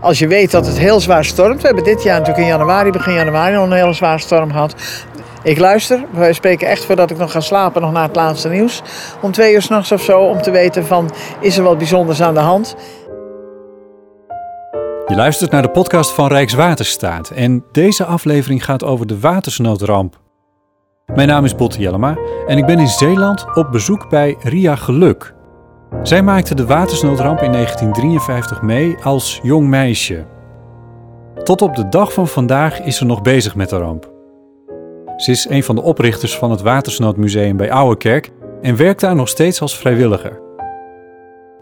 Als je weet dat het heel zwaar stormt. We hebben dit jaar natuurlijk in januari, begin januari, nog een hele zware storm gehad. Ik luister. Wij spreken echt voordat ik nog ga slapen, nog naar het laatste nieuws. Om twee uur s'nachts of zo, om te weten van, is er wat bijzonders aan de hand? Je luistert naar de podcast van Rijkswaterstaat en deze aflevering gaat over de watersnoodramp. Mijn naam is Botte Jellema en ik ben in Zeeland op bezoek bij Ria Geluk. Zij maakte de watersnoodramp in 1953 mee als jong meisje. Tot op de dag van vandaag is ze nog bezig met de ramp. Ze is een van de oprichters van het Watersnoodmuseum bij Ouwekerk en werkt daar nog steeds als vrijwilliger.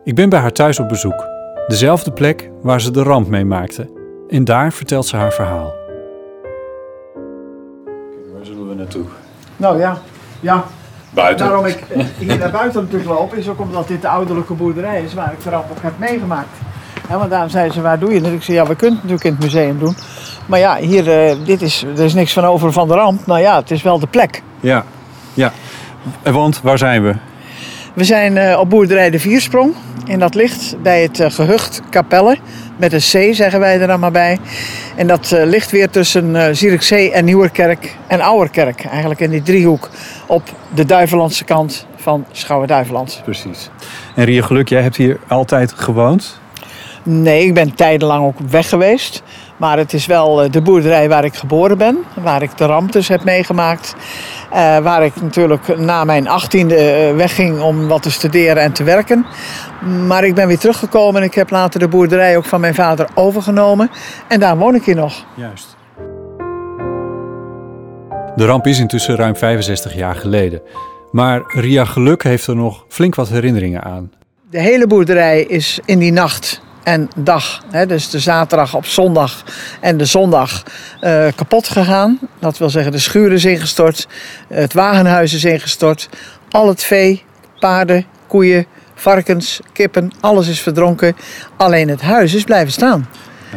Ik ben bij haar thuis op bezoek, dezelfde plek waar ze de ramp mee maakte. En daar vertelt ze haar verhaal. Waar zullen we naartoe? Nou ja, ja. Buiten. Daarom ik hier naar buiten natuurlijk loop, is ook omdat dit de ouderlijke boerderij is waar ik de ramp ook heb meegemaakt. Ja, want daarom zeiden ze, waar doe je het? Ik zei, ja, we kunnen het natuurlijk in het museum doen. Maar ja, hier, eh, dit is, er is niks van over van de ramp. Nou ja, het is wel de plek. Ja, ja. Want waar zijn we? We zijn eh, op boerderij de Viersprong. En dat ligt bij het eh, gehucht Capelle. Met een C zeggen wij er dan maar bij. En dat eh, ligt weer tussen eh Zierikzee en Nieuwerkerk en Ouwerkerk. Eigenlijk in die driehoek op de Duivelandse kant van Schouwen-Duiveland. Precies. En Ria Geluk, jij hebt hier altijd gewoond? Nee, ik ben tijdenlang ook weg geweest. Maar het is wel eh, de boerderij waar ik geboren ben. Waar ik de ramp dus heb meegemaakt. Eh, waar ik natuurlijk na mijn achttiende eh, wegging om wat te studeren en te werken. Maar ik ben weer teruggekomen en ik heb later de boerderij ook van mijn vader overgenomen. En daar woon ik hier nog. Juist. De ramp is intussen ruim 65 jaar geleden. Maar Ria Geluk heeft er nog flink wat herinneringen aan. De hele boerderij is in die nacht en dag, hè, dus de zaterdag op zondag en de zondag, eh, kapot gegaan. Dat wil zeggen, de schuur is ingestort, het wagenhuis is ingestort, al het vee, paarden, koeien, varkens, kippen, alles is verdronken. Alleen het huis is blijven staan.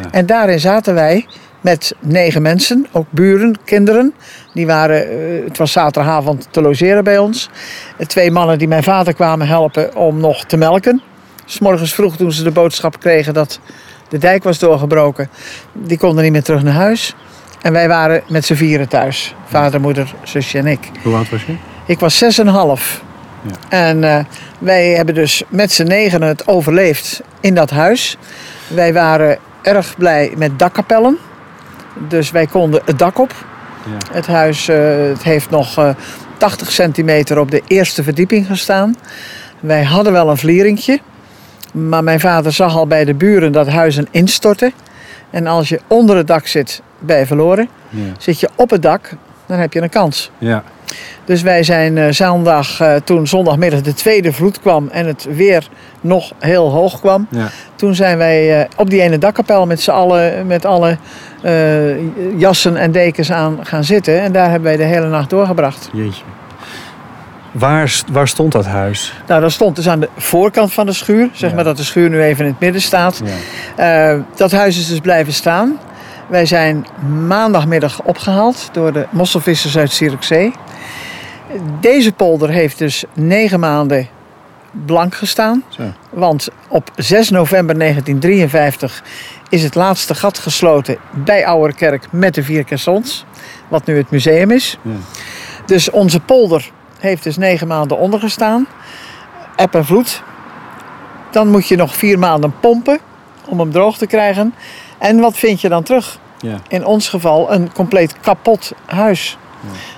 Ja. En daarin zaten wij met negen mensen, ook buren, kinderen. Die waren, eh, het was zaterdagavond te logeren bij ons. Eh, Twee mannen die mijn vader kwamen helpen om nog te melken. S morgens vroeg toen ze de boodschap kregen dat de dijk was doorgebroken. Die konden niet meer terug naar huis. En wij waren met z'n vieren thuis. Vader, moeder, zusje en ik. Hoe oud was je? Ik was zes en een half. Ja. En eh, wij hebben dus met z'n negen het overleefd in dat huis. Wij waren erg blij met dakkapellen. Dus wij konden het dak op. Ja. Het huis eh, het heeft nog eh, 80 centimeter op de eerste verdieping gestaan. Wij hadden wel een vlieringje. Maar mijn vader zag al bij de buren dat huizen instorten. En als je onder het dak zit, ben je verloren. Ja. Zit je op het dak, dan heb je een kans. ja. Dus wij zijn eh, zondag, eh, toen zondagmiddag de tweede vloed kwam en het weer nog heel hoog kwam. ja. Toen zijn wij eh, op die ene dakkapel met z'n allen, met alle jassen en dekens aan gaan zitten. En daar hebben wij de hele nacht doorgebracht. Jeetje. Waar, waar stond dat huis? Nou, dat stond dus aan de voorkant van de schuur. Zeg Ja. maar dat de schuur nu even in het midden staat. Ja. Eh, dat huis is dus blijven staan. Wij zijn maandagmiddag opgehaald door de mosselvissers uit Zierikzee. Deze polder heeft dus negen maanden blank gestaan. Zo. Want op 6 november 1953 is het laatste gat gesloten bij Ouwerkerk met de vier caissons. Wat nu het museum is. Ja. Dus onze polder heeft dus negen maanden ondergestaan. Eb en vloed. Dan moet je nog vier maanden pompen om hem droog te krijgen. En wat vind je dan terug? Ja. In ons geval een compleet kapot huis.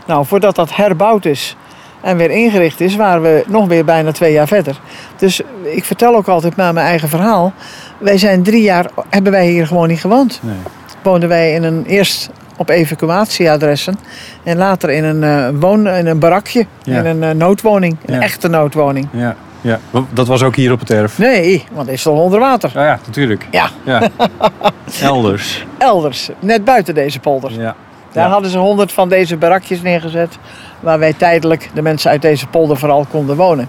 Nou, voordat dat herbouwd is en weer ingericht is, waren we nog weer bijna twee jaar verder. Dus ik vertel ook altijd maar mijn eigen verhaal. Wij zijn drie jaar, hebben wij hier gewoon niet gewoond. Nee. Woonden wij in een, eerst op evacuatieadressen en later in een, eh, woon, in een barakje, Ja. in een eh, noodwoning, een Ja. echte noodwoning. Ja. ja. Dat was ook hier op het erf. Nee, want het is toch onder water? Ja, ja, natuurlijk. Ja, Ja. Elders. elders, net buiten deze polder. Ja. Daar hadden ze honderd van deze barakjes neergezet. Waar wij tijdelijk, de mensen uit deze polder vooral, konden wonen.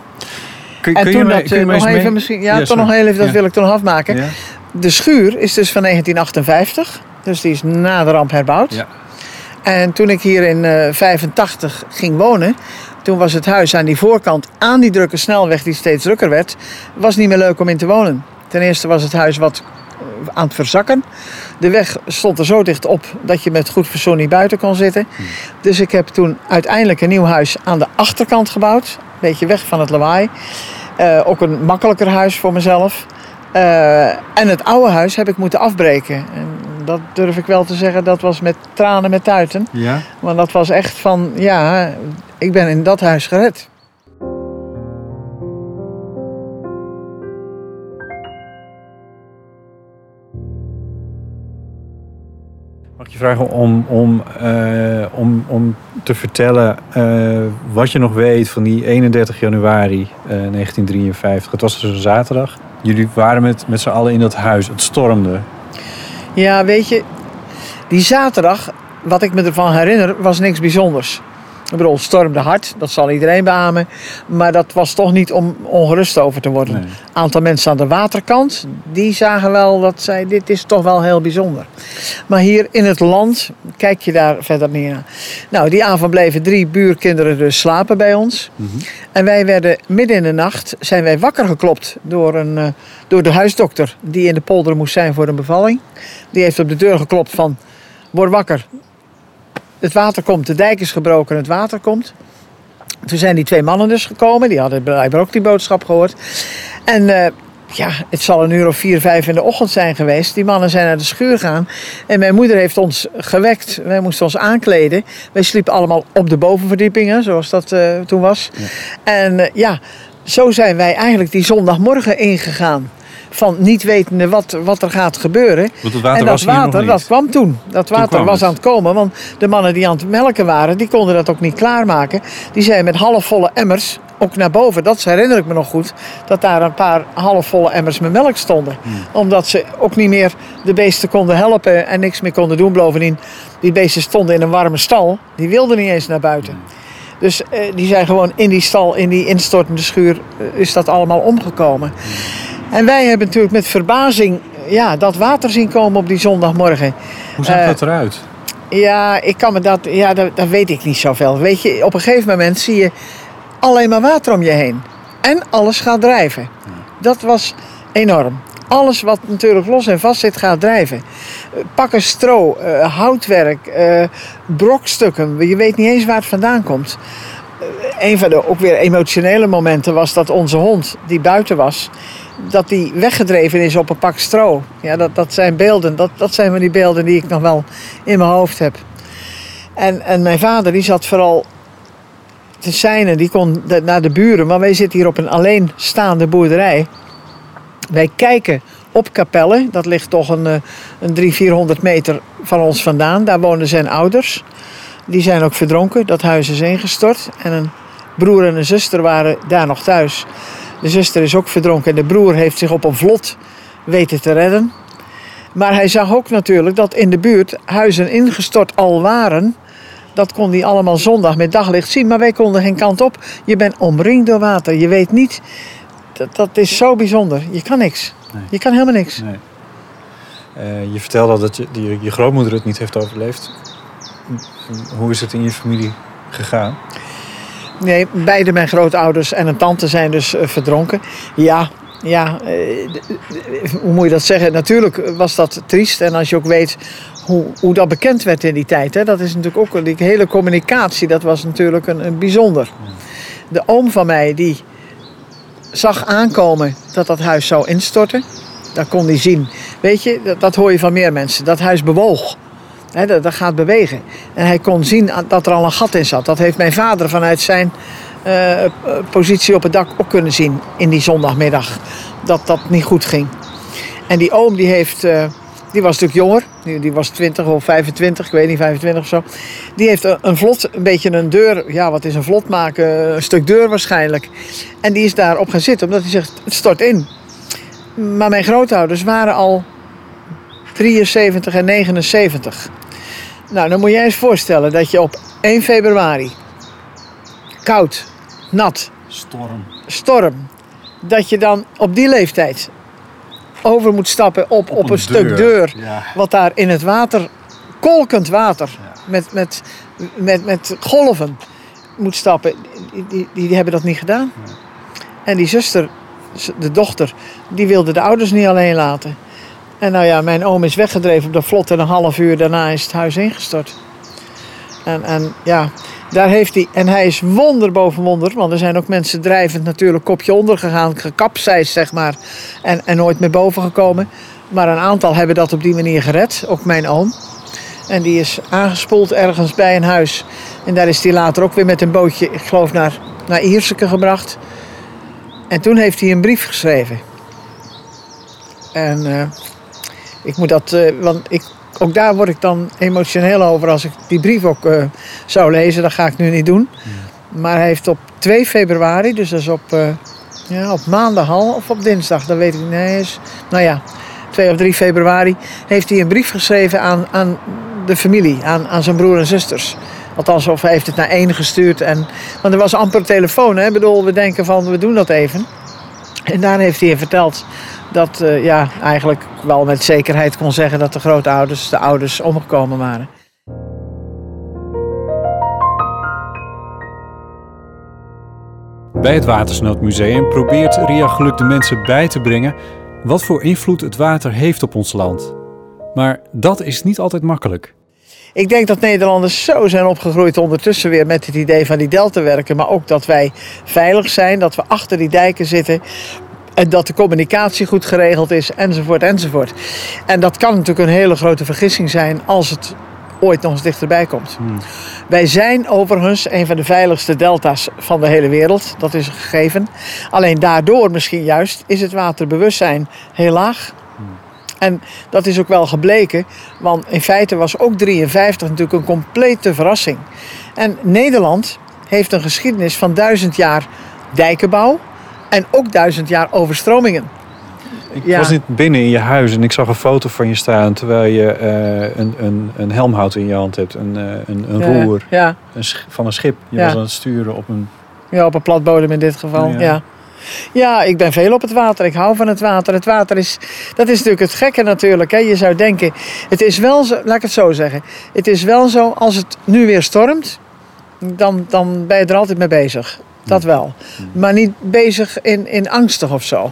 Kun, En kun toen je dat, kun je eh, nog even mee- misschien, ja, toch nog heel even, dat wil ik toch nog afmaken. De schuur is dus van 1958, dus die is na de ramp herbouwd. Ja. En toen ik hier in eh 85 ging wonen, toen was het huis aan die voorkant, aan die drukke snelweg die steeds drukker werd, was niet meer leuk om in te wonen. Ten eerste was het huis wat aan het verzakken. De weg stond er zo dicht op dat je met goed verzoen niet buiten kon zitten. Dus ik heb toen uiteindelijk een nieuw huis aan de achterkant gebouwd. Een beetje weg van het lawaai. Eh, ook een makkelijker huis voor mezelf. Eh, en het oude huis heb ik moeten afbreken. En dat durf ik wel te zeggen, dat was met tranen met tuiten. Ja? Want dat was echt van, ja, ik ben in dat huis gered. Mag ik je vragen om, om, eh, om, om te vertellen eh, wat je nog weet van die 31 januari eh, 1953. Het was dus een zaterdag. Jullie waren met, met z'n allen in dat huis. Het stormde. Ja, weet je, die zaterdag, wat ik me ervan herinner, was niks bijzonders. Ik bedoel, stormde hard, dat zal iedereen beamen. Maar dat was toch niet om ongerust over te worden. Nee. Een aantal mensen aan de waterkant, die zagen wel dat zij, dit is toch wel heel bijzonder. Maar hier in het land, kijk je daar verder niet naar. Nou, die avond bleven drie buurkinderen dus slapen bij ons. En wij werden midden in de nacht, zijn wij wakker geklopt door, een, eh, door de huisdokter. Die in de polder moest zijn voor een bevalling. Die heeft op de deur geklopt van, word wakker. Het water komt, de dijk is gebroken, het water komt. Toen zijn die twee mannen dus gekomen. Die hadden blijkbaar ook die boodschap gehoord. En eh, ja, het zal een uur of vier, vijf in de ochtend zijn geweest. Die mannen zijn naar de schuur gegaan. En mijn moeder heeft ons gewekt. Wij moesten ons aankleden. Wij sliepen allemaal op de bovenverdiepingen, zoals dat eh, toen was. En eh, ja, zo zijn wij eigenlijk die zondagmorgen ingegaan. Van niet wetende wat, wat er gaat gebeuren. Want het water en dat was water, dat kwam toen. Dat water was het. aan het komen. Want de mannen die aan het melken waren, die konden dat ook niet klaarmaken. Die zijn met halfvolle emmers ook naar boven. Dat herinner ik me nog goed. Dat daar een paar halfvolle emmers met melk stonden. Hmm. Omdat ze ook niet meer de beesten konden helpen en niks meer konden doen. Bovendien, die beesten stonden in een warme stal. Die wilden niet eens naar buiten. Dus eh, die zijn gewoon in die stal, in die instortende schuur, eh, is dat allemaal omgekomen. En wij hebben natuurlijk met verbazing ja, dat water zien komen op die zondagmorgen. Hoe zag Eh, dat eruit? Ja, ik kan me dat, ja, dat, dat weet ik niet zoveel. Weet je, op een gegeven moment zie je alleen maar water om je heen. En alles gaat drijven. Dat was enorm. Alles wat natuurlijk los en vast zit, gaat drijven. Eh, Pakken stro, eh, houtwerk, brokstukken. Je weet niet eens waar het vandaan komt. Een van de ook weer emotionele momenten was dat onze hond, die buiten was, dat die weggedreven is op een pak stro. Ja, dat, dat zijn beelden. Dat, dat zijn van die beelden die ik nog wel in mijn hoofd heb. En, en mijn vader die zat vooral te seinen. Die kon naar de buren. Maar wij zitten hier op een alleenstaande boerderij. Wij kijken op Capelle. Dat ligt toch een, eh, een 300, 400 meter van ons vandaan. Daar wonen zijn ouders. Die zijn ook verdronken. Dat huis is ingestort. En een broer en een zuster waren daar nog thuis. De zuster is ook verdronken. En de broer heeft zich op een vlot weten te redden. Maar hij zag ook natuurlijk dat in de buurt huizen ingestort al waren. Dat kon hij allemaal zondag met daglicht zien. Maar wij konden geen kant op. Je bent omringd door water. Je weet niet. Dat, dat is zo bijzonder. Je kan niks. Nee. Je kan helemaal niks. Nee. Eh, je vertelde dat je, je, je grootmoeder het niet heeft overleefd. Hoe is het in je familie gegaan? Nee, beide mijn grootouders en een tante zijn dus eh, verdronken. Ja, ja, eh, hoe moet je dat zeggen? Natuurlijk was dat triest. En als je ook weet hoe, hoe dat bekend werd in die tijd. Hè, dat is natuurlijk ook, die hele communicatie, dat was natuurlijk een, een bijzonder. De oom van mij, die zag aankomen dat dat huis zou instorten. Dat kon hij zien. Weet je, dat, dat hoor je van meer mensen. Dat huis bewoog. Dat, gaat bewegen. En hij kon zien dat er al een gat in zat. Dat heeft mijn vader vanuit zijn eh, positie op het dak ook kunnen zien in die zondagmiddag. Dat dat niet goed ging. En die oom die heeft, eh, die was natuurlijk jonger. Die, die was 20 of 25, ik weet niet, 25 of zo. Die heeft een, een vlot, een beetje een deur. Ja, wat is een vlot maken? Een stuk deur waarschijnlijk. En die is daarop gaan zitten omdat hij zegt, het stort in. Maar mijn grootouders waren al 73 en 79. Nou, dan moet je eens voorstellen dat je op 1 februari, koud, nat, Storm. storm, dat je dan op die leeftijd over moet stappen op, op, een, stuk deur, Ja. wat daar in het water, kolkend water, met, met, met, met golven moet stappen. Die, die, die hebben dat niet gedaan. En die zuster, de dochter, die wilde de ouders niet alleen laten. En nou ja, mijn oom is weggedreven op de vlot en een half uur daarna is het huis ingestort. En, en ja, daar heeft hij, en hij is wonder boven wonder, want er zijn ook mensen drijvend natuurlijk kopje onder gegaan, gekapseist zeg maar, en, en nooit meer boven gekomen. Maar een aantal hebben dat op die manier gered, ook mijn oom. En die is aangespoeld ergens bij een huis. En daar is hij later ook weer met een bootje, ik geloof, naar, naar Ierseke gebracht. En toen heeft hij een brief geschreven. En uh, ik moet dat, uh, want ik, ook daar word ik dan emotioneel over als ik die brief ook uh, zou lezen. Dat ga ik nu niet doen. Ja. Maar hij heeft op 2 februari, dus dat is op, ja, op maandag al of op dinsdag, dat weet ik niet. Nee, is, nou ja, 2 of 3 februari heeft hij een brief geschreven aan, aan de familie, aan, aan zijn broer en zusters. Althans, of hij heeft het naar één gestuurd. En, want er was amper telefoon. Hè? Ik bedoel, we denken van, we doen dat even. En daar heeft hij verteld dat uh, ja, eigenlijk wel met zekerheid kon zeggen dat de grootouders, de ouders, omgekomen waren. Bij het Watersnoodmuseum probeert Ria Geluk de mensen bij te brengen wat voor invloed het water heeft op ons land. Maar dat is niet altijd makkelijk. Ik denk dat Nederlanders zo zijn opgegroeid ondertussen weer met het idee van die delta werken. Maar ook dat wij veilig zijn, dat we achter die dijken zitten. En dat de communicatie goed geregeld is, enzovoort, enzovoort. En dat kan natuurlijk een hele grote vergissing zijn als het ooit nog eens dichterbij komt. Hmm. Wij zijn overigens een van de veiligste delta's van de hele wereld. Dat is een gegeven. Alleen daardoor misschien juist is het waterbewustzijn heel laag. En dat is ook wel gebleken, want in feite was ook 53 natuurlijk een complete verrassing. En Nederland heeft een geschiedenis van duizend jaar dijkenbouw en ook duizend jaar overstromingen. Ik was niet binnen in je huis en ik zag een foto van je staan terwijl je uh, een, een, een helmhout in je hand hebt, een, uh, een, een ja, roer ja. Een van een schip. Je was aan het sturen op een. Ja, op een platbodem in dit geval. ja. Ja, ik ben veel op het water. Ik hou van het water. Het water is, dat is natuurlijk het gekke natuurlijk. Hè. Je zou denken, het is wel zo, laat ik het zo zeggen. Het is wel zo, als het nu weer stormt, dan, dan ben je er altijd mee bezig. Dat wel. Maar niet bezig in, in angstig of zo.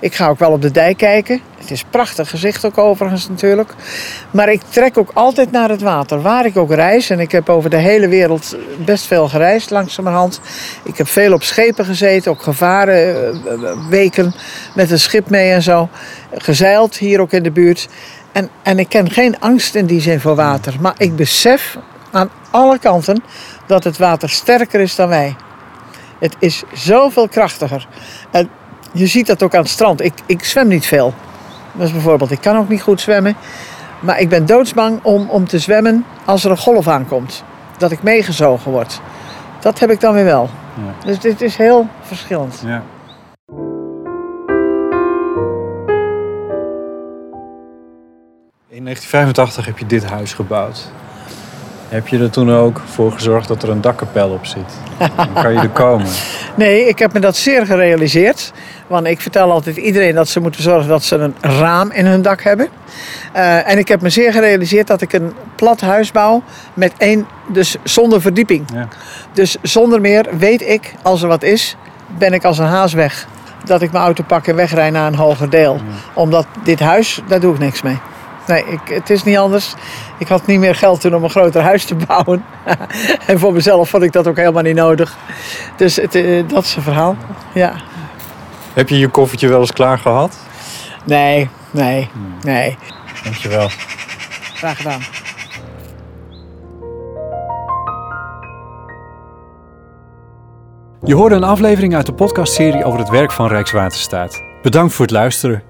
Ik ga ook wel op de dijk kijken. Het is prachtig gezicht ook overigens natuurlijk. Maar ik trek ook altijd naar het water. Waar ik ook reis. En ik heb over de hele wereld best veel gereisd langzamerhand. Ik heb veel op schepen gezeten. Ook gevaren eh, weken met een schip mee en zo. Gezeild hier ook in de buurt. En, en ik ken geen angst in die zin voor water. Maar ik besef aan alle kanten dat het water sterker is dan wij. Het is zoveel krachtiger. En je ziet dat ook aan het strand. Ik, ik zwem niet veel. Dat is bijvoorbeeld, ik kan ook niet goed zwemmen. Maar ik ben doodsbang om, om te zwemmen als er een golf aankomt. Dat ik meegezogen word. Dat heb ik dan weer wel. Ja. Dus dit is heel verschillend. Ja. In 1985 heb je dit huis gebouwd. Heb je er toen ook voor gezorgd dat er een dakkapel op zit? Dan kan je er komen. Nee, ik heb me dat zeer gerealiseerd. Want ik vertel altijd iedereen dat ze moeten zorgen dat ze een raam in hun dak hebben. Uh, en ik heb me zeer gerealiseerd dat ik een plat huis bouw met één, dus zonder verdieping. Ja. Dus zonder meer weet ik, als er wat is, ben ik als een haas weg. Dat ik mijn auto pak en wegrij naar een hoger deel. Ja. Omdat dit huis, daar doe ik niks mee. Nee, ik, het is niet anders. Ik had niet meer geld toen om een groter huis te bouwen. en voor mezelf vond ik dat ook helemaal niet nodig. Dus het, eh, dat is het verhaal. Ja. Heb je je koffertje wel eens klaar gehad? Nee, nee, hmm. nee. Dankjewel. Graag gedaan. Je hoorde een aflevering uit de podcastserie over het werk van Rijkswaterstaat. Bedankt voor het luisteren.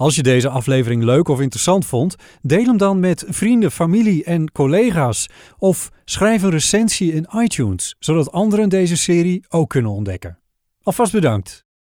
Als je deze aflevering leuk of interessant vond, deel hem dan met vrienden, familie en collega's. Of schrijf een recensie in iTunes, zodat anderen deze serie ook kunnen ontdekken. Alvast bedankt.